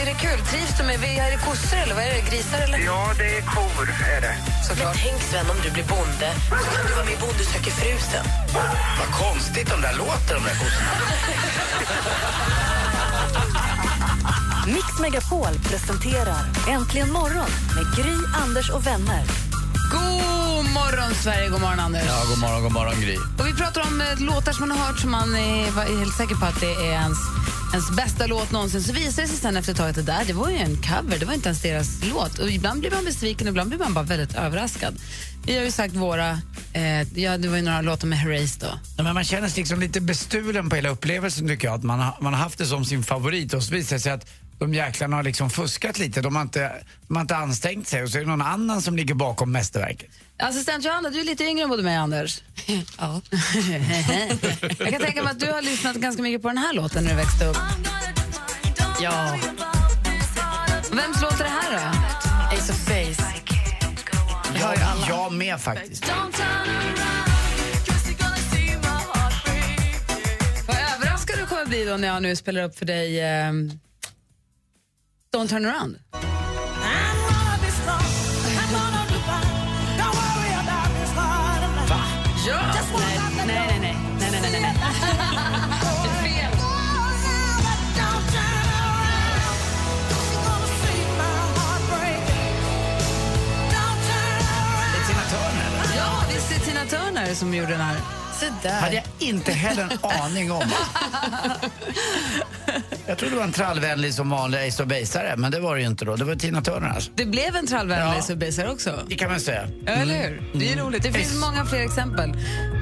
Är det kul? Trivs du med... Är det kossor eller vad är det? Grisar eller? Ja, det är kor, är det. Såklart. Tänk Sven om du blir bonde så kan du vara med i Bonde söker frusen. Vad konstigt de där låter, de där kossorna. Mix Megapol presenterar Äntligen morgon med Gry, Anders och vänner. God morgon, Sverige! God morgon, Anders. Ja, god morgon, god morgon Gry. Och vi pratar om eh, låtar som man har hört som man är, är helt säker på att det är ens, ens bästa låt någonsin. Så visar det sig sen efter ett tag att det där det var ju en cover, det var inte ens deras låt. Och ibland blir man besviken och ibland blir man bara väldigt överraskad. Vi har ju sagt våra, eh, ja, det var ju några låtar med Herreys då. Ja, men man känner sig liksom lite bestulen på hela upplevelsen tycker jag. Att man, har, man har haft det som sin favorit och så visar det sig att de jäklarna har liksom fuskat lite. De har, inte, de har inte ansträngt sig och så är det någon annan som ligger bakom mästerverket. Assistent Johanna, du är lite yngre än både mig och Anders. Ja. Jag kan tänka mig att du har lyssnat ganska mycket på den här låten när du växte upp. Ja. Vems låt är det här då? Ace of Base. Jag, jag med faktiskt. Vad överraskad du kommer bli då när jag nu spelar upp för dig ehm, Don't turn around. Tina Turner som gjorde den här. Så hade jag inte heller en aning om. Jag trodde det var en trallvänlig som vanlig Ace of Baseare, men det var det ju inte då. Det var Tina Turner alltså. Det blev en trallvänlig Ja. subbasare också. Det kan man säga. Ja, eller hur? Det är roligt. Det finns många fler exempel.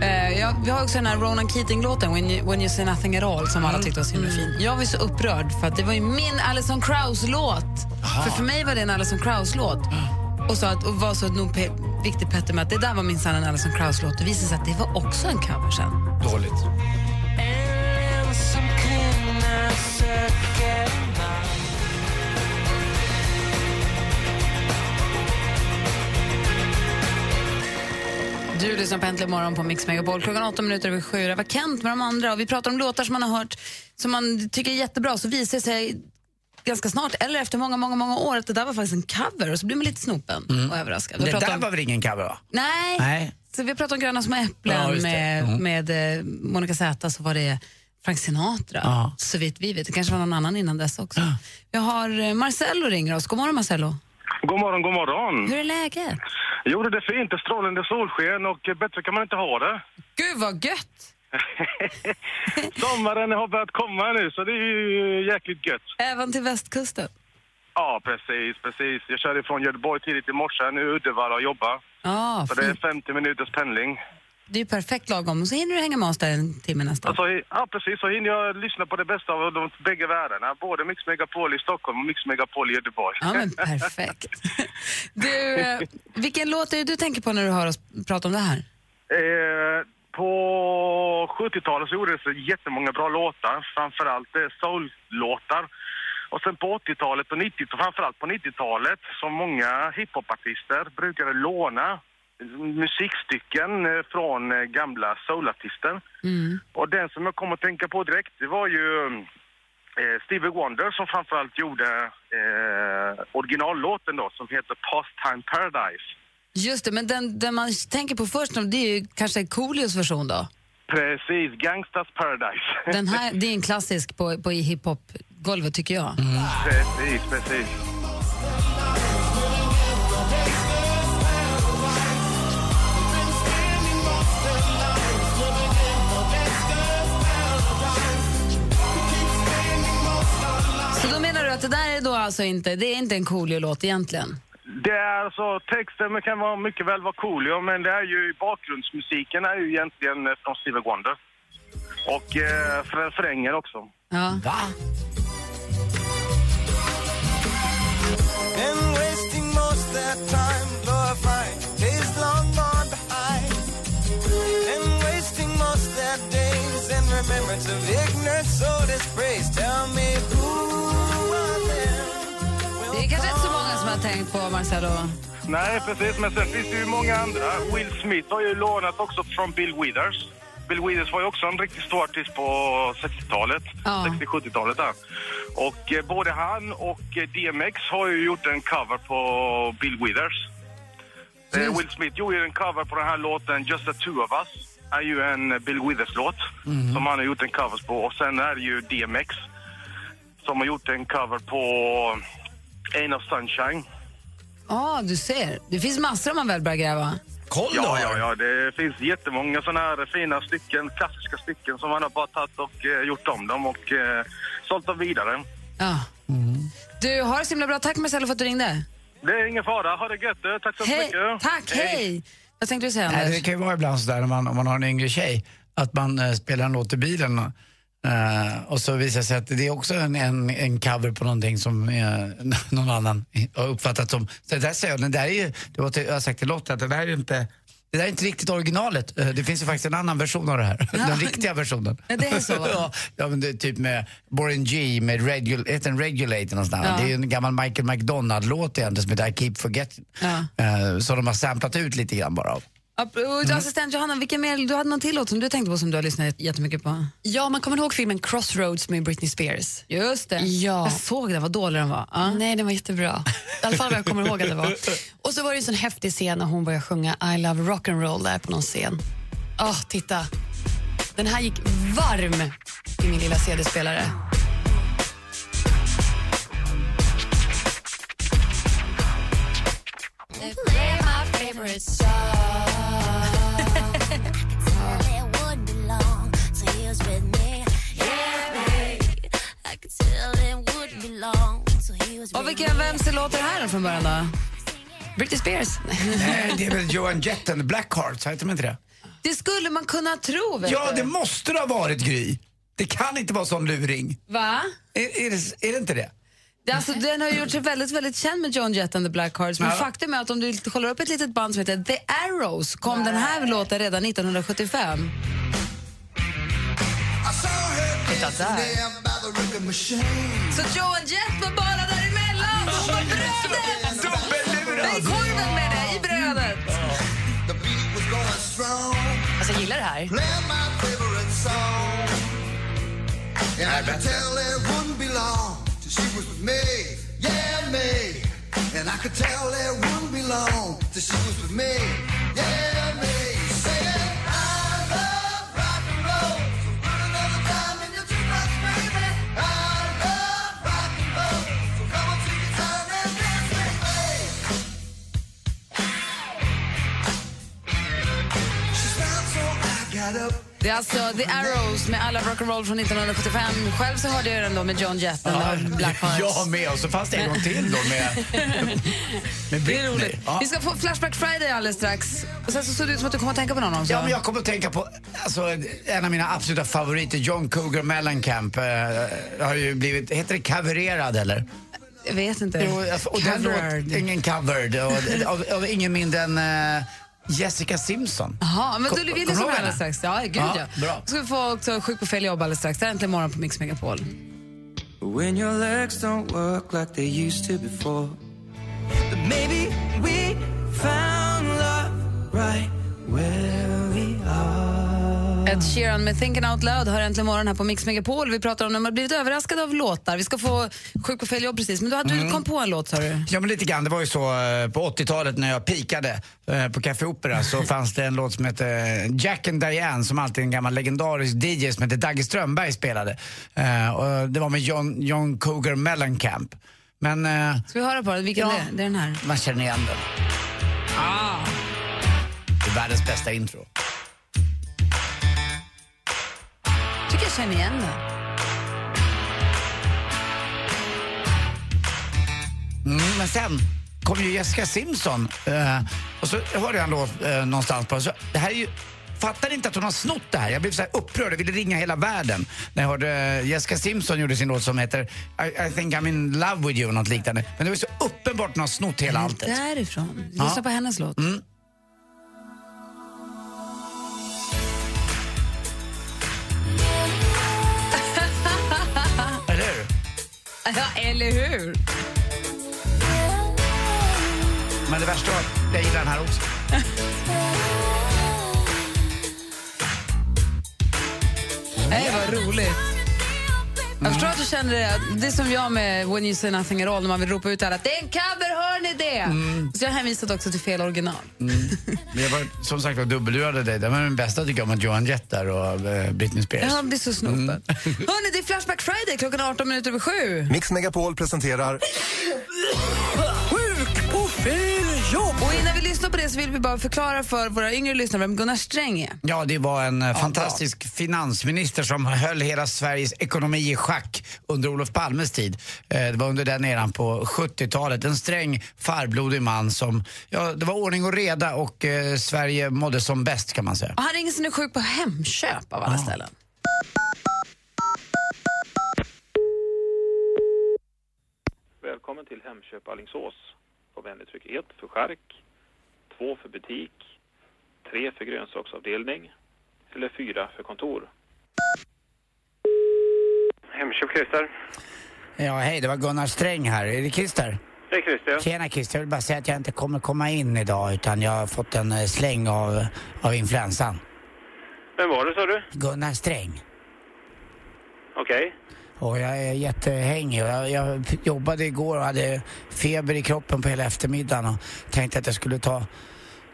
Eh, ja, vi har också den här Ronan Keating-låten, When you, When you say nothing at all, som alla tyckte var så himla fin. Jag var så upprörd för att det var ju min Alison Krauss-låt. För för mig var det en Alison Krauss-låt. Och, sa att, och var så nog viktig Petter med att det där var minsann en Alison Krauss-låt. Det visade sig att det var också en cover sen. Dåligt. Du lyssnar på Äntligen morgon på Mix Megapol. Klockan åtta minuter över sju. Det var Kent med de andra. Och vi pratar om låtar som man har hört som man tycker är jättebra. Så visar det sig ganska snart, eller efter många, många, många år, att det där var faktiskt en cover. Och så blir man lite snopen och överraskad. Vi Det där om- var väl ingen cover va? Nej. Nej. Så vi pratar om Gröna små äpplen Ja, med, Mm. med eh, Monica Z, så var det Frank Sinatra, Ja. så vitt vi vet. Det kanske var någon annan innan dess också. Vi har eh, Marcello ringer oss. God morgon Marcello. God morgon, god morgon. Hur är läget? Jo, det är fint. Det är strålande solsken och bättre kan man inte ha det. Gud vad gött! Sommaren har börjat komma nu, så det är ju jäkligt gött. Även till västkusten. Ja, precis, precis. Jag körde från Göteborg tidigt i morse, nu är Uddevalla och jobbar. Ja, Så det är fint. 50 minuters pendling. Det är ju perfekt lagom. Så hinner du hänga med oss där en timme nästan. Alltså, ja, precis. Så hinner jag lyssna på det bästa av de bägge världarna. Både Mix Megapol i Stockholm och Mix Megapol i Göteborg. Ja, men perfekt. Du, eh, vilken låt är det du tänker på när du hör oss prata om det här? Eh, på 70-talet så gjordes det jättemånga bra låtar, framförallt eh, soul-låtar. Och sen på 80-talet och 90 framförallt på 90-talet, som många hiphopartister brukade låna musikstycken eh, från eh, gamla soulartister. Och den som jag kom att tänka på direkt, det var ju eh, Stevie Wonder som framförallt gjorde eh, originallåten då, som heter Pastime Paradise. Just det, men den, den man tänker på först, det är ju kanske Coolios version då. Precis, Gangsters Paradise. Den här, det är en klassisk på, på hiphop-golvet tycker jag. Precis, precis. Så då menar du att det där är då alltså inte, det är inte en Coolio-låt egentligen? Det är alltså, texten kan vara mycket väl vara Coolio, men det är ju bakgrundsmusiken är ju egentligen eh, från Stevie Wonder. Och eh, för, refrängen också. Ja. Va? Remembrance of ignorance or disgrace. Tell me who är kanske inte så många som har tänkt på Marcello. Nej, precis. Men sen finns det ju många andra. Will Smith har ju lånat också från Bill Withers. Bill Withers var ju också en riktigt stor artist på 60-talet, Ja. 60-70-talet där. Och eh, både han och eh, DMX har ju gjort en cover på Bill Withers. Eh, Will Smith gjorde ju en cover på den här låten Just the two of us. är ju en eh, Bill Withers-låt som han har gjort en cover på. Och sen är det ju DMX som har gjort en cover på Ain't of Sunshine. Ja, du ser. Det finns massor om man väl börjar gräva. Koll då! Ja, ja, ja, det finns jättemånga såna här fina stycken, klassiska stycken som man har bara tagit och eh, gjort om dem och eh, sålt dem vidare. Ja. Du, har det så himla bra. Tack Marcello för att du ringde. Det är ingen fara, ha det gött du. Tack så Hej. mycket. Tack, hej. Vad tänkte du säga Nej, Anders? det kan ju vara ibland sådär när man, om man har en yngre tjej, att man eh, spelar en låt i bilen och, eh, och så visar det sig att det är också en, en, en cover på någonting som eh, någon annan har uppfattat som... Så det där säger jag, det där är ju, det var till, jag har sagt till Lotta att det där är inte det där är inte riktigt originalet. Eh, Det finns ju faktiskt en annan version av det här. Den riktiga versionen. Ja, det är så, va? ja, ja, men det är typ med Borin G med regul, heter den Regulator någonstans. Ja. Det är ju en gammal Michael McDonald-låt egentligen som heter I Keep Forgetting. Ja. Eh, som de har samplat ut lite grann bara av. Och Assistent Johanna, vilken mer, du hade någon till låt som du tänkte på som du har lyssnat jättemycket på? Ja, man kommer ihåg filmen Crossroads med Britney Spears. Just det. Ja. Jag såg den, vad dålig den var. Ja. Nej, den var jättebra. I alla fall vad jag kommer ihåg att det var. Och så var det en sån häftig scen när hon började sjunga I love rock'n'roll där på någon scen. Åh, titta. Den här gick varm i min lilla CD-spelare. Och vilken, vems låt är det här från början då? Britney Spears. Nej, det är väl Joan Jett and the Blackhearts, heter de inte det? Det skulle man kunna tro, vet Ja, du. det måste det ha varit Gry. Det kan inte vara sån luring. Va? Är, är, det, är det inte det? Alltså, den har gjort sig väldigt, väldigt känd med John Jett and the Blackhearts. Men Ja. faktum är att om du kollar upp ett litet band som heter The Arrows kom den här låten redan 1975. Titta där. Så Joan Jett var bara däremellan! Hon var brödet! Dubbellurad! I korven med det, i brödet! Alltså, jag gillar det här. Det är alltså The Arrows med alla rock'n'roll från 1975. Själv så hörde jag den då med John Jett and the Blackhearts. Jag med, och så fanns det en gång till då med, med Det är Britney. roligt. Ja. Vi ska få Flashback Friday alldeles strax. Och sen så såg det ut som att du kommer att tänka på någon också. Ja, men jag kommer att tänka på alltså, en av mina absoluta favoriter, John Cougar Mellencamp. Eh, har ju blivit, heter det covererad eller? Jag vet inte. Jo, alltså, och den låt, ingen covered, och, av, av ingen mindre än eh, Jessica Simpson. Jaha, men Kom- du vill på henne? alldeles strax. Ja, gud ja. Ja, bra. Då ska vi få också Sjuk på fel jobb alldeles strax. Det är äntligen morgon på Mix Megapol. When your legs don't work like they used to before. But maybe we found love right. Ed Sheeran med Thinking Out Loud hör äntligen morgon här på Mix Megapol. Vi pratar om när man blivit överraskad av låtar. Vi ska få Sjuk på fel jobb precis. Men du, hade du kom på en låt sa du? Ja men lite grann, det var ju så eh, på 80-talet när jag pikade eh, på Café Opera så fanns det en låt som hette Jack and Diane som alltid en gammal legendarisk DJ som hette Dagge Strömberg spelade. Eh, och det var med John, John Cougar Mellencamp. Men Ska vi höra på den? Vilken Ja. det är? Det är den här. man känner igen den. Ah. Det är världens bästa intro. Tycker jag känner igen den. Mm, men sen kom ju Jessica Simpson eh, och så hörde jag låt eh, någonstans på så Det här är ju fattade inte att hon har snott det här. Jag blev så här upprörd, jag ville ringa hela världen när jag hörde Jessica Simpson gjorde sin låt som heter I, I think I'm in love with you, något liknande. Men det var så uppenbart att hon har snott hela alltet. Därifrån. Lyssna Ja. på hennes låt. Mm. Ja, eller hur? Men det värsta var att jag gillar den här också. Nej, vad roligt. Jag förstår att du känner det. Det är som jag med When you say nothing at all, när man vill ropa ut alla att det är en cover, hör ni det? Så jag hänvisade också till fel original. Men jag var som sagt var dubbellurade dig. Det var den bästa tycker jag med Johan Jett där och eh, Britney Spears. Ja, det är så snopen. Hörni, det är Flashback Friday klockan 18 minuter över sju. Mix Megapol presenterar lyssnar på det så vill vi bara förklara för våra yngre lyssnare vem Gunnar Sträng är. Ja, det var en eh, fantastisk finansminister som höll hela Sveriges ekonomi i schack under Olof Palmes tid. Eh, Det var under den eran på 70-talet. En sträng, farblodig man som, ja, det var ordning och reda och eh, Sverige mådde som bäst kan man säga. Och han ringer sig nu sjuk på Hemköp av alla ställen. Välkommen till Hemköp Alingsås. På vänlig tryck 1 för skärk, 2 för butik, 3 för grönsaksavdelning eller 4 för kontor. Hemköp Christer. Ja, hej, det var Gunnar Sträng här. Är det Christer? Det är Christer. Tjena Christer, jag vill bara säga att jag inte kommer komma in idag utan jag har fått en eh, släng av, av influensan. Vem var det sa du? Gunnar Sträng. Okej. Och jag är jättehängig. Jag, jag jobbade igår och hade feber i kroppen på hela eftermiddagen och tänkte att jag skulle ta,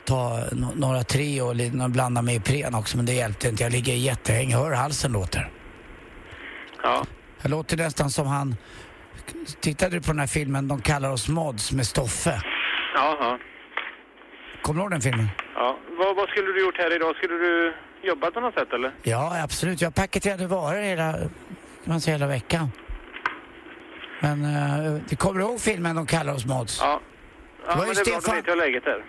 ta några tre och blanda med Ipren också men det hjälpte inte. Jag ligger jättehängig. Hör halsen låter? Ja. Jag låter nästan som han... Tittade du på den här filmen De kallar oss mods med Stoffe? Ja, ja. Kommer du ihåg den filmen? ja. Vad, vad skulle du gjort här idag? Skulle du jobbat på något sätt eller? Ja, absolut. Jag paketerade varor hela, kan man säga, hela veckan. Men uh, du kommer ihåg filmen De kallar oss mods? Ja. Det Ja, var men ju det är bra, då Stefan- vet läget där.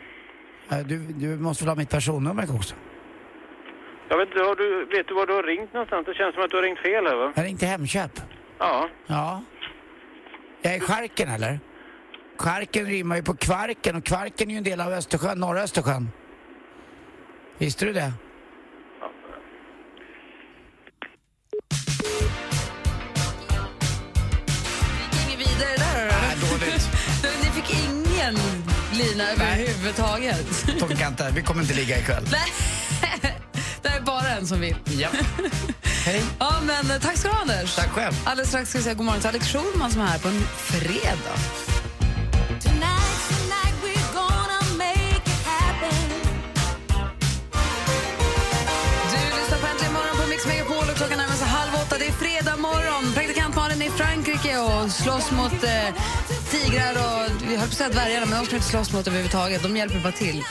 Eh, Du, du måste väl ha mitt personnummer också? Jag vet, inte, har du, vet du var du har ringt någonstans? Det känns som att du har ringt fel här va? Jag ringde Hemköp. Ja. Ja. Jag är Charken eller? Charken rimmar ju på Kvarken och Kvarken är ju en del av Östersjön, norra Östersjön. Visste du det? Ingen lina överhuvudtaget. Funkar inte. Vi kommer inte ligga ikväll. Nej, det är bara en som vill. Ja. Hej. Ja, men eh, tack ska du ha, Anders. Tack själv. Alldeles strax ska vi säga god morgon till Alex Schulman som är här på en fredag. Slåss mot eh, tigrar och vi höll på att säga dvärgar, men de ska inte slåss mot överhuvudtaget. De hjälper bara till.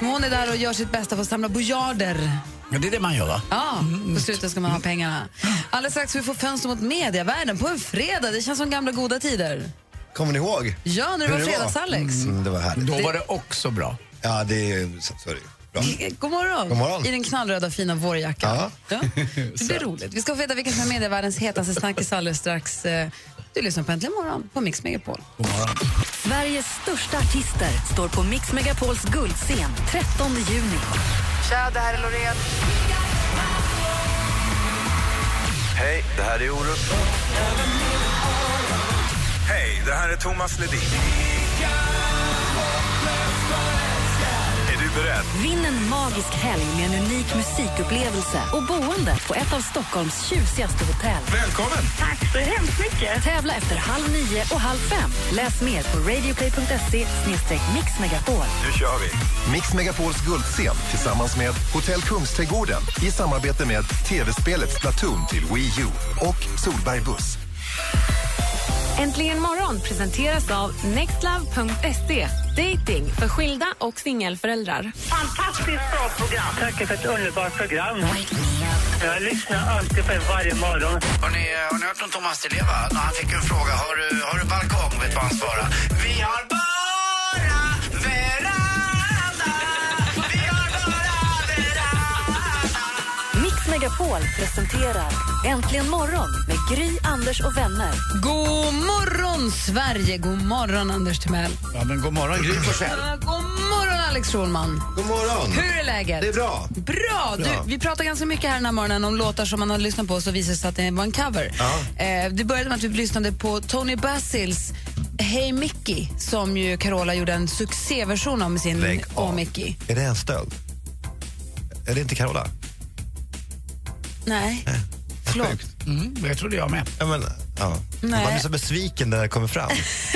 Men hon är där och gör sitt bästa för att samla bojarder. Ja, det är det man gör va? Ja, på slutet ska man ha pengarna. Alldeles strax vi få fönster mot mediavärlden på en fredag. Det känns som gamla goda tider. Kommer ni ihåg? Ja, när det var Hur fredags-Alex. Mm, det var härligt. Då var det också bra. Ja, det är, så, så är det ju. Bra. God morgon. God morgon. I den knallröda fina vårjackan. Ja. Ja. Det blir roligt. Vi ska få veta vilken som är medievärldens hetaste snackis alldeles strax. Du lyssnar på Äntligen morgon på Mix Megapol. Sveriges största artister står på Mix Megapols guldscen 13 juni. Tja, det här är Loreen. Hej, det här är Orup. Hej, det här är Thomas Ledin. Beredd? Vinn en magisk helg med en unik musikupplevelse och boende på ett av Stockholms tjusigaste hotell. Välkommen! Tack så hemskt mycket. Tävla efter halv nio och halv fem. Läs mer på radioplay.se mixmegapol. Nu kör vi! Mix Megapols guldscen tillsammans med Hotell Kungsträdgården i samarbete med tv-spelet Splatoon till Wii U och Solberg Buss. Äntligen morgon presenteras av nextlove.se. Dating för skilda och singelföräldrar. Fantastiskt bra program. Tack för ett underbart program. Jag lyssnar alltid på er varje morgon. Har ni, har ni hört om Thomas Di Leva? När han fick en fråga, har du, har du balkong? Vet du vad han svarade? Vi har bara Megapol presenterar Äntligen morgon med Gry, Anders och vänner. God morgon, Sverige! God morgon, Anders Timell. Ja, men god morgon, Gry Forssell. Ja, God morgon, Alex Schulman. God morgon. Hur är läget? Det är bra. Bra! Du, Bra. vi pratar ganska mycket här den här morgonen om låtar som man har lyssnat på så visade det sig att det var en cover. Eh, det började med att vi lyssnade på Tony Basils Hey Mickey som ju Carola gjorde en succéversion av med sin Lägg av. Åh Mickey. Är det en stöld? Är det inte Carola? Nej. Förlåt. Mm, det trodde jag med. Ja, men, ja. Nej. Man blir så besviken när det kommer fram.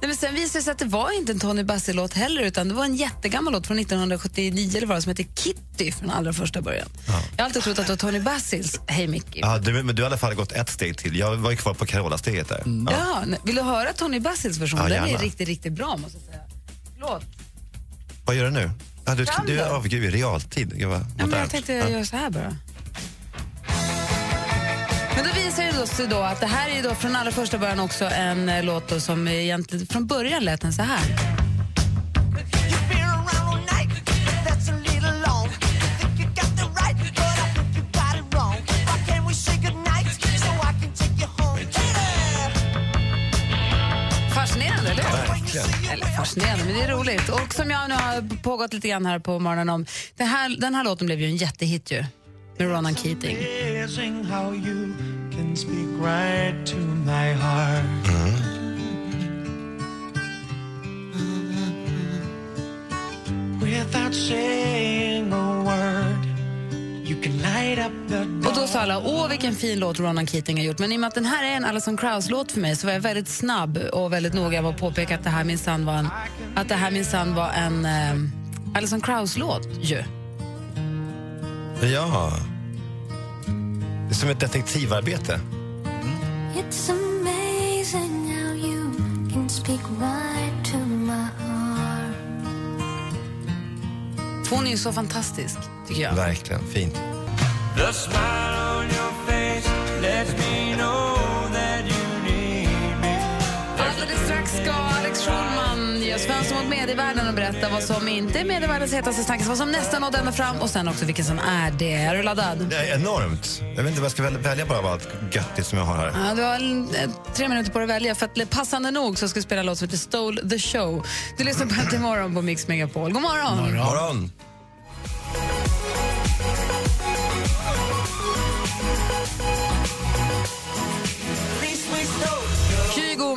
Nej, men sen visade det sig att det var inte en Tony Basil-låt heller utan det var en jättegammal låt från 1979 eller vad det som heter Kitty från allra första början. Jag har alltid trott att det var Tony Basils Hey Mickey. Ja, du, men du har i alla fall gått ett steg till. Jag var ju kvar på Carola-steget där. Ja. nej, vill du höra Tony Basils version? Ja, Den är riktigt, riktigt bra måste jag säga. Förlåt. Vad gör du nu? Ja, du, du, oh, gud, i realtid. Gud, vad Ja, men jag tänkte Ja. göra så här bara. Men då visar det sig då att det här är då från allra första början också en eh, låt då som egentligen från början lät den så här. Fascinerande, eller hur? Eller fascinerande, men det är roligt. Och som jag nu har pågått lite grann här på morgonen om, det här, den här låten blev ju en jättehit ju, med Ronan Keating. Och då sa alla, åh vilken fin låt Ronan Keating har gjort. Men i och med att den här är en Alison Krauss-låt för mig så var jag väldigt snabb och väldigt noga med att påpeka att det här minsann var en, att det här minsann var en eh, Alison Krauss-låt ju. Ja. Det är som ett detektivarbete. It's amazing how you can speak right to my heart. Hon är ju så fantastisk, tycker jag. Verkligen. Fint. The smile on your face lets me know that you need me. Alldeles strax ska Fönster mot medievärlden och berätta vad som inte är medievärldens hetaste snackis, vad som nästan nådde ända fram och sen också vilken som är det. Är du laddad? Det är enormt. Jag vet inte vad jag ska väl- välja bara av allt göttigt som jag har här. Ja, du har eh, tre minuter på dig att välja. För att passande nog så ska vi spela en låt som heter Stole the show. Du lyssnar på Äntligen morgon på Mix Megapol. God morgon! Morgon. Kygo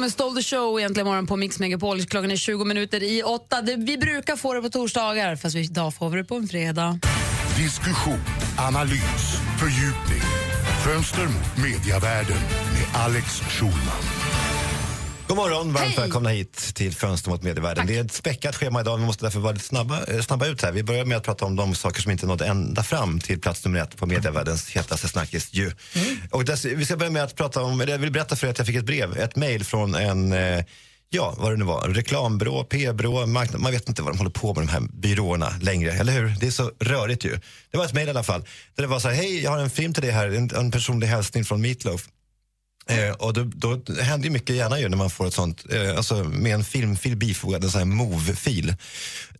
med Stole the show egentligen morgon på Mix Megapol. Klockan är 20 minuter i åtta. Det, vi brukar få det på torsdagar, fast idag får vi det på en fredag. Diskussion, analys, fördjupning. Fönster mot mediavärlden med Alex Schulman. God morgon, varmt välkomna hit till Fönster mot medievärlden. Det är ett späckat schema idag, vi måste därför vara lite snabba, eh, snabba ut här. Vi börjar med att prata om de saker som inte nådde ända fram till plats nummer ett på medievärldens hetaste snackis ju. Och dess, vi ska börja med att prata om, eller jag vill berätta för er att jag fick ett brev, ett mejl från en eh, Ja, vad det nu var. Reklambyrå, PR-byrå, marknad. Man vet inte vad de håller på med de här byråerna längre, eller hur? Det är så rörigt ju. Det var ett mejl i alla fall. Där det var så här, hej, jag har en film till dig här, en, en personlig hälsning från Meatloaf. Eh, och då, då händer ju mycket gärna ju när man får ett sånt, eh, alltså med en filmfil bifogad, en sån här move-fil.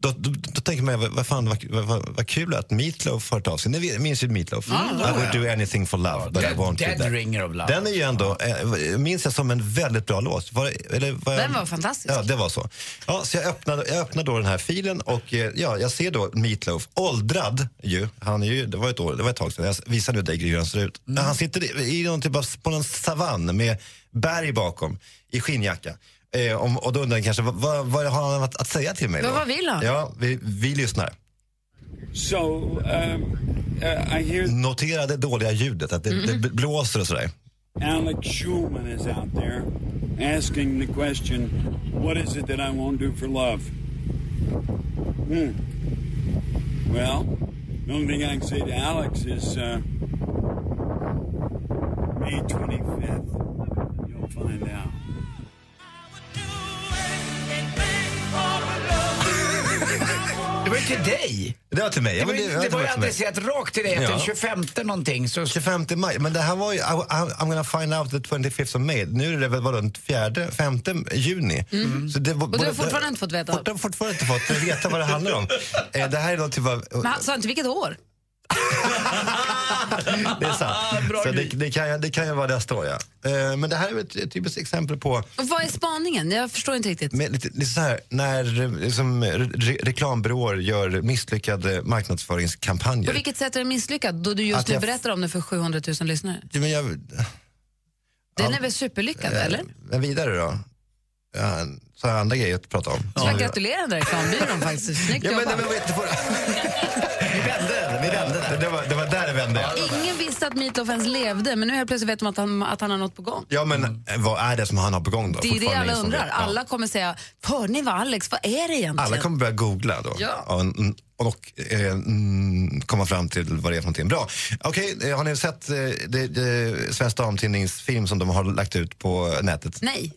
Då, då, då tänker man, vad, fan, vad, vad, vad, kul att Meatloaf har hört av sig. Ni minns ju Meatloaf? Mm, I would do anything for love. but I Dead, you dead there. ringer of love. Den är ju ändå, eh, minns jag som en väldigt bra låt. Var, eller, var jag- Den var fantastisk. Ja, det var så. Ja, så jag öppnade, jag öppnade då den här filen och eh, ja, jag ser då Meatloaf, åldrad ju. Han är ju, det var ett år, det var ett tag sedan. Jag visar nu dig Gry hur han ser ut. Han sitter i, i någon typ av, på en savann med berg bakom i skinnjacka. Eh, om, och då undrar jag kanske, vad, vad, vad har han att, att säga till mig? Men då? vad vill han? Ja, vi, vi lyssnar. So, um, uh, I hear Notera det dåliga ljudet, att det, det blåser och sådär. Alex Schulman is out there asking the question, what is it that I won't do for love? Hmm. Well, the only thing I can say to Alex is uh, May 25th. You'll find out. Ju till dig. Det var till mig. Det Ja, var, ju- ja, det var ju adresserat rakt till dig, att Ja. den 25 någonting så... 25 maj, men det här var ju, I, I'm gonna find out the 25th of May. Nu är det väl den fjärde, femte juni. Så det var, Och du har fortfarande inte fått veta? Fort, fortfarande inte fått veta vad det handlar om. Eh, det här är då typ av, Men han sa inte vilket år? Det är sant. Så det, det, kan, jag- det kan ju vara nästa år, ja. Eh, Men det här är ett, ett typiskt exempel på Och vad är spaningen? Jag förstår inte riktigt. med lite, lite så här, när eh, liksom, re, reklambyråer gör misslyckade marknadsföringskampanjer. På vilket sätt är den misslyckad då du just Att nu jag- berättar om det för 700 000 lyssnare? Ja, Men jag, Den är väl superlyckad, eller? men vidare då? Ja, så har jag andra grejer att prata om. Så jag gratulerar den där reklambyrån faktiskt. Snyggt Ja, men, jobbat. men, men, vi vände vi vände där. Det var, det var där det vände. Ingen visste att Meatloaf ens levde, men nu helt plötsligt vet de att han, att han har något på gång. Ja, men eh, vad är det som han har på gång då? Det är det alla undrar. vet. Alla kommer säga, hör ni vad Alex, vad är det egentligen? Alla kommer börja googla då Ja. och, och eh, mm, komma fram till vad det är för någonting. Bra. Okej, eh, har ni sett eh, det, det Svensk Damtidningsfilm som de har lagt ut på nätet? Nej,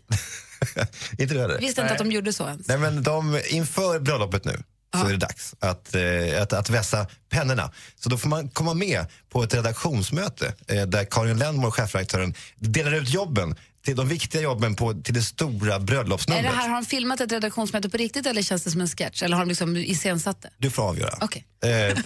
inte du heller? visste inte att de gjorde så ens. Nej, men de, inför bröllopet nu så är det dags att, eh, att, att vässa pennorna. Så då får man komma med på ett redaktionsmöte eh, där Karin Lennmore, chefredaktören, delar ut jobben till de viktiga jobben på, till det stora Är bröllopsnumret. det här, har de filmat ett redaktionsmöte på riktigt eller känns det som en sketch? Eller har de liksom iscensatt det? Du får avgöra. Okej. Eh,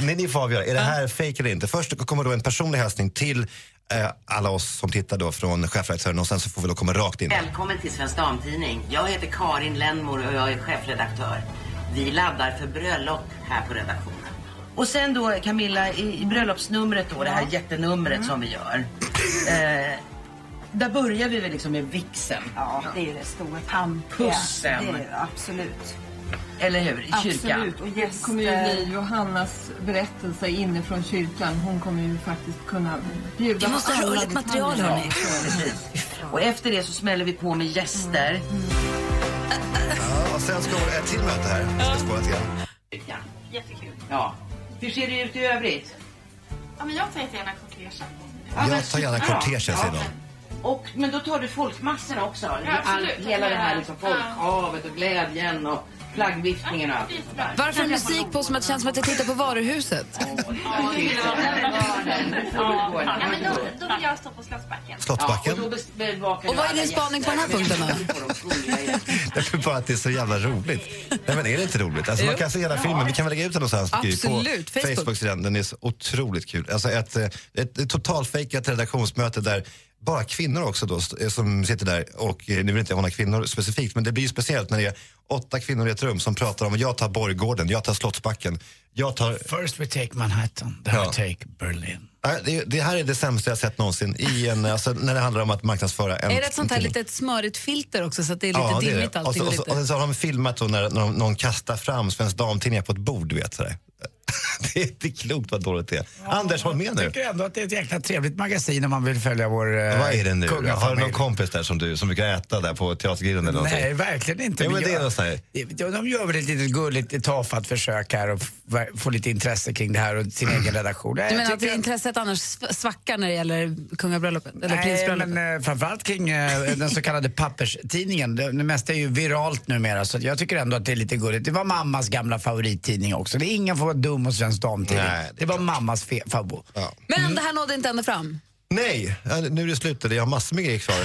ni, ni får avgöra, är det här fake eller inte? Först kommer då en personlig hälsning till eh, alla oss som tittar då från chefredaktören och sen så får vi då komma rakt in. Välkommen till Svensk Damtidning. Jag heter Karin Lennmore och jag är chefredaktör. Vi laddar för bröllop här på redaktionen. Och sen då Camilla, i, i bröllopsnumret då, det här jättenumret som vi gör. Eh, där börjar vi väl liksom med vixen. Ja, det är det stora pampiga. Pussen. Det är det, absolut. Eller hur? I kyrkan. Absolut. Och det kommer ju bli Johannas berättelse inifrån kyrkan. Hon kommer ju faktiskt kunna bjuda Vi måste ha rörligt material hörni. Och efter det så smäller vi på med gäster. Ja, och sen ska vi ett till möte här. Vi ska spåra till. Ja. Jättekul. Ja. Hur ser det ut i övrigt? Ja, men jag tar jättegärna kortegen. Jag tar gärna kortegen, säger de. Och, men då tar du folkmassorna också? Ja, absolut. All, hela det här liksom, folkhavet och glädjen och flaggviftningen och allt sånt där. Varför är musik på som att det känns som att jag tittar på varuhuset? Ja, men då, då vill jag stå på Slottsbacken. Slottsbacken. och, vad är din spaning på den här punkten då? Det är bara att det är så jävla roligt. Nej men är det inte roligt? Alltså, man kan se hela filmen, vi kan väl lägga ut den någonstans Absolut, på Facebook. Facebook-sidan. Den är så otroligt kul. Alltså ett, eh, ett, ett totalfejkat redaktionsmöte där bara kvinnor också då, st- som sitter där och eh, nu vill inte jag håna kvinnor specifikt men det blir ju speciellt när det är åtta kvinnor i ett rum som pratar om jag tar Borggården, jag tar Slottsbacken, jag tar... First we take Manhattan, then Ja. we take Berlin. Det, det här är det sämsta jag sett någonsin i en, alltså, när det handlar om att marknadsföra en Är det ett sånt här litet smörigt filter också så att det är lite Ja, dimmigt det. Och, allting? så, och, och så, och sen så har de filmat då när, när de- någon kastar fram Svensk Damtidningar på ett bord, du vet sådär. det är inte klokt vad dåligt det är. Anders, håll med Jag nu. tycker ändå att det är ett jäkla trevligt magasin om man vill följa vår eh, Vad är det nu? Har du kungafamilj. någon kompis där som du som brukar äta där på Teatergrillen eller Nej, någonting? verkligen inte. Ja, men det är något sånt de, gör väl ett litet gulligt tafatt försök här och få lite intresse kring det här och sin egen redaktion. Du Jag menar att tycker- intresset annars sv- svackar när det gäller kungabröllopet? Eller Nej, men eh, framförallt kring eh, den så kallade papperstidningen. Det, det mesta är ju viralt numera så jag tycker ändå att det är lite gulligt. Det var mammas gamla favorittidning också. Det är ingen får vara dum hos Svensk Damtidning. Nej, det, var mammas fe- favvo. Men det här nådde inte ända fram? Nej, ja, nu är det slut. Jag har massor med grejer kvar.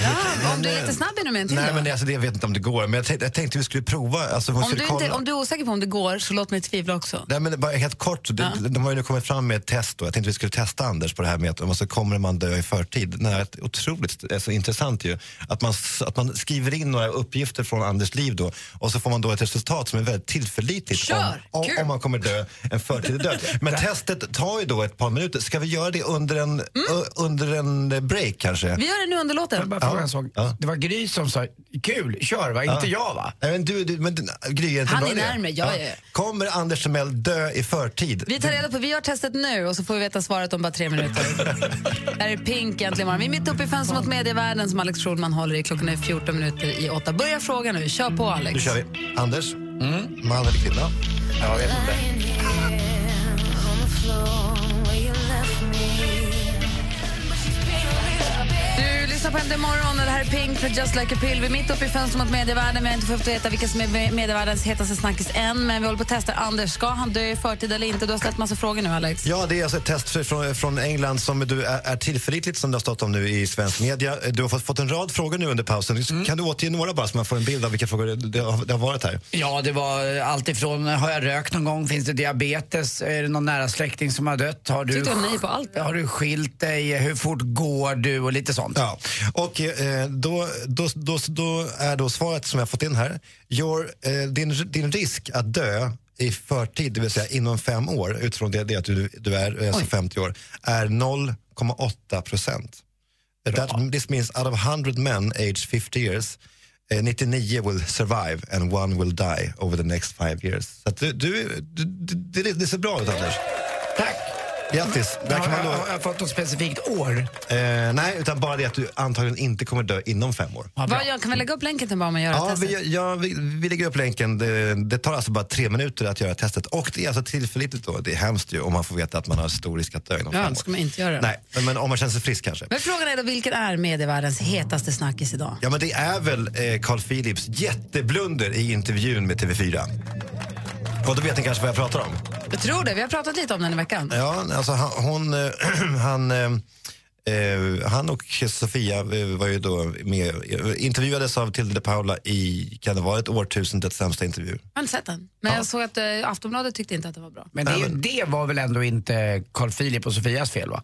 om du är lite snabb med en till Nej, då? men alltså, det, jag vet inte om det går. Men jag tänkte, jag tänkte vi skulle prova. Alltså, Om du, inte, om du är osäker på om det går så låt mig tvivla också. Nej, men bara helt kort, så det, de har ju nu kommit fram med ett test. Då. Jag tänkte vi skulle testa Anders på det här med att och så kommer man dö i förtid. Ett otroligt alltså, intressant ju. Att man, att man skriver in några uppgifter från Anders liv då och så får man då ett resultat som är väldigt tillförlitligt Kör! om, om, om man kommer dö en förtida död. Men testet tar ju då ett par minuter. Ska vi göra det under en, ö, under en eh, break kanske? Vi gör det nu under låten. Bara fråga en sak. Det var Gry som sa kul, kör va? Inte jag va? Nej, men du, du, men, Gry, är inte Han bra är idé? närmare, ja, ja, ja. Kommer Anders Timell dö i förtid? Vi tar reda på, vi gör testet nu och så får vi veta svaret om bara tre minuter. Här är Pink äntligen morgon. Vi är mitt uppe i fönstret mot medievärlden som Alex Schulman håller i. Klockan är 14 minuter i åtta. Börja fråga nu, kör på Alex. Nu kör vi. Anders, man eller kvinna? Jag vet inte. På Äntligen morgon och det här är Pink för Just Like a Pill. Vi är mitt uppe i fönstret mot medievärlden. Vi har inte fått veta vilka som är medievärldens hetaste snackis än, men vi håller på att testa. Anders, ska han dö i förtid eller inte? Du har ställt massa frågor nu, Alex. Ja, det är alltså ett test från, från England som du är, är tillförlitligt som det har stått om nu i svensk media. Du har fått, fått en rad frågor nu under pausen. Kan du återge några bara så man får en bild av vilka frågor det, det, har, det har varit här? Ja, det var allt ifrån har jag rökt någon gång, finns det diabetes, är det någon nära släkting som har dött, har du, Tyckte nej på allt. har du skilt dig, hur fort går du och lite sånt. Ja, och eh, då, då, då, då är då svaret som jag fått in här. Your, eh, din, din risk att dö i förtid, det vill säga inom fem år, utifrån det, det att du, du är alltså 50 år, är 0,8 procent. That, this means out of 100 men aged 50 years, eh, 99 will survive and one will die over the next five years. Så du, du, du, det, det ser bra ut, Anders. Tack. Grattis. Där kan man har, då, jag, har jag fått något specifikt år? eh, nej, utan bara det att du antagligen inte kommer dö inom fem år. Vad gör, kan vi lägga upp länken till bara man gör Ja, testet? vi, ja vi, vi lägger upp länken. Det, det tar alltså bara tre minuter att göra testet. Och det är alltså tillförlitligt då. Det är hemskt ju om man får veta att man har stor risk att dö inom Ja, fem det år. ska man inte göra. Nej, men, men om man känner sig frisk kanske. Men frågan är då, vilken är medievärldens hetaste snackis idag? Ja, men det är väl eh, Carl Philips jätteblunder i intervjun med TV4. Och då vet ni kanske vad jag pratar om. Jag tror det, vi har pratat lite om den i veckan. Ja, alltså han, hon, eh, han, eh, eh, han och Sofia eh, var ju då med, eh, intervjuades av Tilde de Paula i, kan det vara ett årtusendets sämsta intervju? Jag har inte sett den. Men jag såg att eh, Aftonbladet tyckte inte att det var bra. Men det, är ju- det var väl ändå inte Carl Philip och Sofias fel va?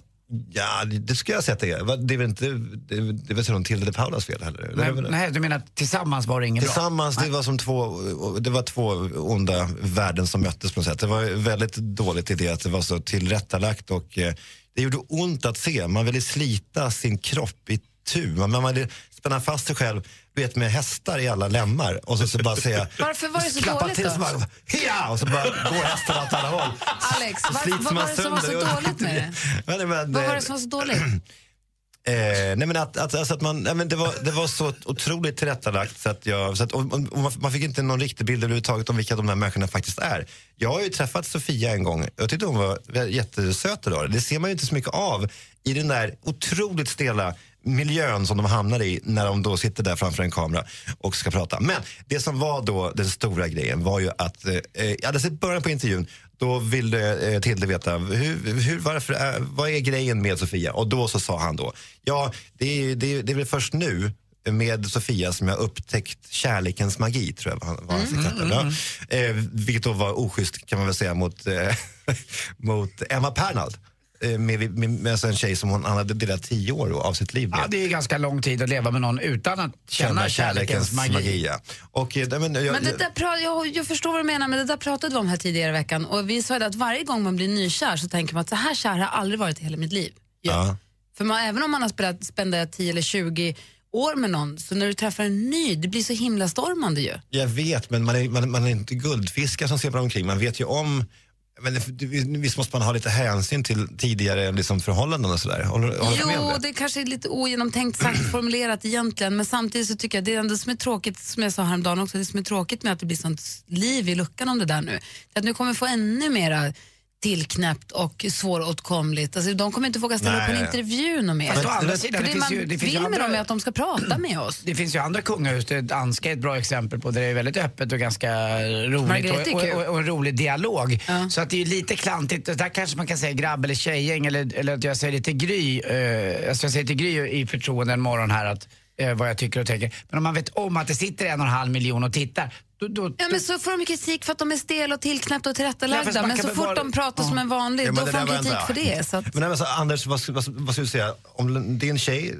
Ja, det, skulle jag säga att det är. Det är väl inte, det, det är väl inte Tilde de Paulas fel heller? Det är Nej, du menar att tillsammans var det inget bra? Tillsammans, det var som två, det var två onda värden som möttes på något sätt. Det var väldigt dåligt i det att det var så tillrättalagt och eh, det gjorde ont att se. Man ville slita sin kropp i tu. Man, man ville spänna fast sig själv vet, med hästar i alla lemmar och så, så bara säga... Varför var det så dåligt till, då? Så bara, Hia! Och så bara går hästen åt alla håll. Alex, Så var, slits vad var det som var så dåligt med det? Vad var det som var så dåligt? Eh, nej men att, att, alltså att man, nej men det, var, det var så otroligt tillrättalagt så att jag, så att, och, och man, man fick inte någon riktig bild överhuvudtaget om vilka de här människorna faktiskt är. Jag har ju träffat Sofia en gång, jag tyckte hon var jättesöt idag. Det ser man ju inte så mycket av i den där otroligt stela miljön som de hamnar i när de då sitter där framför en kamera och ska prata. Men det som var då den stora grejen var ju att, eh, jag hade sett början på intervjun, då ville eh, Tilde veta hur, hur, varför är, vad är grejen med Sofia? Och då så sa han då, ja det är, det är, det är väl först nu med Sofia som jag upptäckt kärlekens magi, tror jag var, hans Mm, exempel. mm, Ja. Eh, vilket då var oschysst kan man väl säga mot, eh, mot Emma Pernald. Eh, med, med, med alltså en tjej som hon, han hade delat tio år av sitt liv med. Ja, det är ganska lång tid att leva med någon utan att känna, kärlekens magi. ja. Och, eh, nej, men, jag, Men det där pra- jag, jag förstår vad du menar, men det där pratade vi om här tidigare i veckan. Och vi sa att varje gång man blir nykär så tänker man att så här kär har jag aldrig varit i hela mitt liv. ja. För man, även om man har spelat, spenderat 10 eller 20 år med någon, så när du träffar en ny, det blir så himla stormande ju. Jag vet, men man är, man, man är inte guldfiskar som simmar omkring. Man vet ju om men det- visst måste man ha lite hänsyn till tidigare liksom, förhållanden och sådär? Håller, håller Jo, det? det kanske är lite ogenomtänkt sagt formulerat egentligen, men samtidigt så tycker jag det är det som är tråkigt, som jag sa häromdagen också, det som är tråkigt med att det blir sånt liv i luckan om det där nu, att nu kommer få ännu mera tillknäppt och svåråtkomligt. Alltså, de kommer inte våga ställa upp på en intervju något mer. Fast å andra sidan, det, det finns ju- det finns ju vill med andra- dem är att de ska prata med oss. Det finns ju andra kungahus, det danska är ett bra exempel på, där det är väldigt öppet och ganska roligt och, och, och, och en rolig dialog. Så att det är ju lite klantigt, där kanske man kan säga grabb eller tjejgäng eller, eller att jag säger det till Gry, eh, alltså jag säger till Gry i förtroende en morgon här att eh, vad jag tycker och tänker. Men om man vet om att det sitter en och en halv miljon och tittar, då, då, Ja, men så får de kritik för att de är stela och tillknäppta och Ja, tillrättalagda. men så fort de pratar som en vanlig, Ja, då det får de kritik inte- för det. Så att, Men nej, men så, Anders, vad, vad, vad skulle du säga? Om din tjej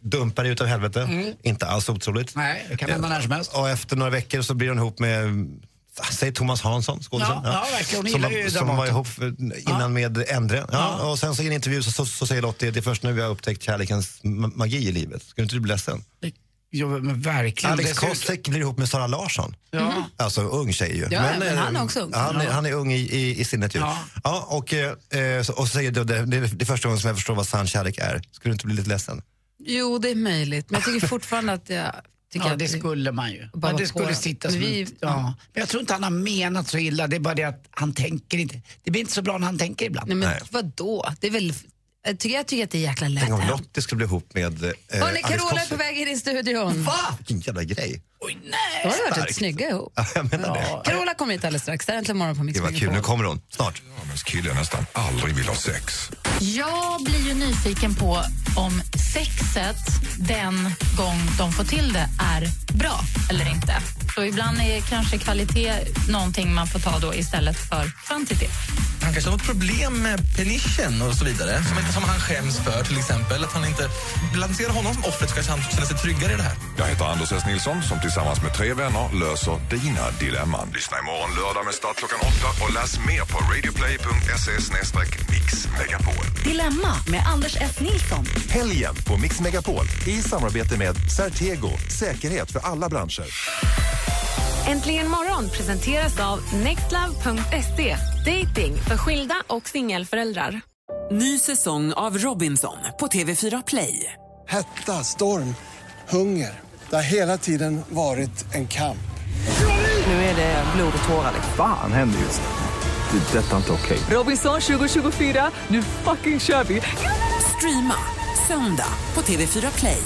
dumpar dig utav helvete, Mm. inte alls otroligt. Nej, det kan hända när som helst. Och efter några veckor så blir hon ihop med Säg Thomas Hansson, skådisen. Ja, ja. Hon som, ju som var ihop innan med Endre. Ja, Och sen så i en intervju så, så, så säger Lottie, det är först nu vi har upptäckt kärlekens ma- magi i livet. Skulle inte du bli ledsen? Jo, men verkligen. Alex Kostek blir ihop med Sara Larsson. Ja. Alltså ung tjej ju. Ja, men eh, han är också ung. Han, är- Ja. han är ung i, i, i sinnet ju. Ja. Ja, och, eh, eh, så, och så säger du, det, det, det är första gången som jag förstår vad sann kärlek är. Skulle du inte bli lite ledsen? jo, det är möjligt. Men jag tycker fortfarande att jag... Tycker Ja, att det skulle man ju. Men det skulle sitta Men som vi- ett, ja. Men jag tror inte han har menat så illa, det är bara det att han tänker inte. Det blir inte så bra när han tänker ibland. Nej, men vadå? Det är väl Jag tycker, jag tycker att det är jäkla lätt. Tänk om. Lottie skulle bli ihop med eh, Hörni, Carola är på väg in i studion. Va? Vilken jävla grej. Då har du varit rätt snygga ihop. Ja, jag menar det. Carola kommer hit alldeles strax. Det är äntligen morgon på Mix Det var kul, Megapol. nu kommer hon. Snart. killen nästan aldrig vill ha sex. Jag blir ju nyfiken på om sexet den gång de får till det är bra eller inte. Så ibland är kanske kvalitet någonting man får ta då istället för kvantitet. Han kanske har något problem med penischen och så vidare som, inte, som han skäms för till exempel. Att han inte lanserar honom som offret så kanske han känner sig tryggare i det här. Jag heter Anders S. Nilsson som tillsammans med tre vänner löser dina dilemman. Lyssna imorgon lördag med start klockan åtta och läs mer på radioplay.se mixmegapol. Dilemma med Anders S. Nilsson. Helgen på Mix Megapol i samarbete med Certego, säkerhet för alla branscher. Äntligen morgon presenteras av nextlove.se. Dating för skilda och singelföräldrar. Ny säsong av Robinson på TV4 Play. Hetta, storm, hunger. Det har hela tiden varit en kamp. Nu är det blod och tårar. Fan händer just nu. Det. är Detta är inte okej. Robinson 2024, nu fucking kör vi! Streama söndag på TV4 Play.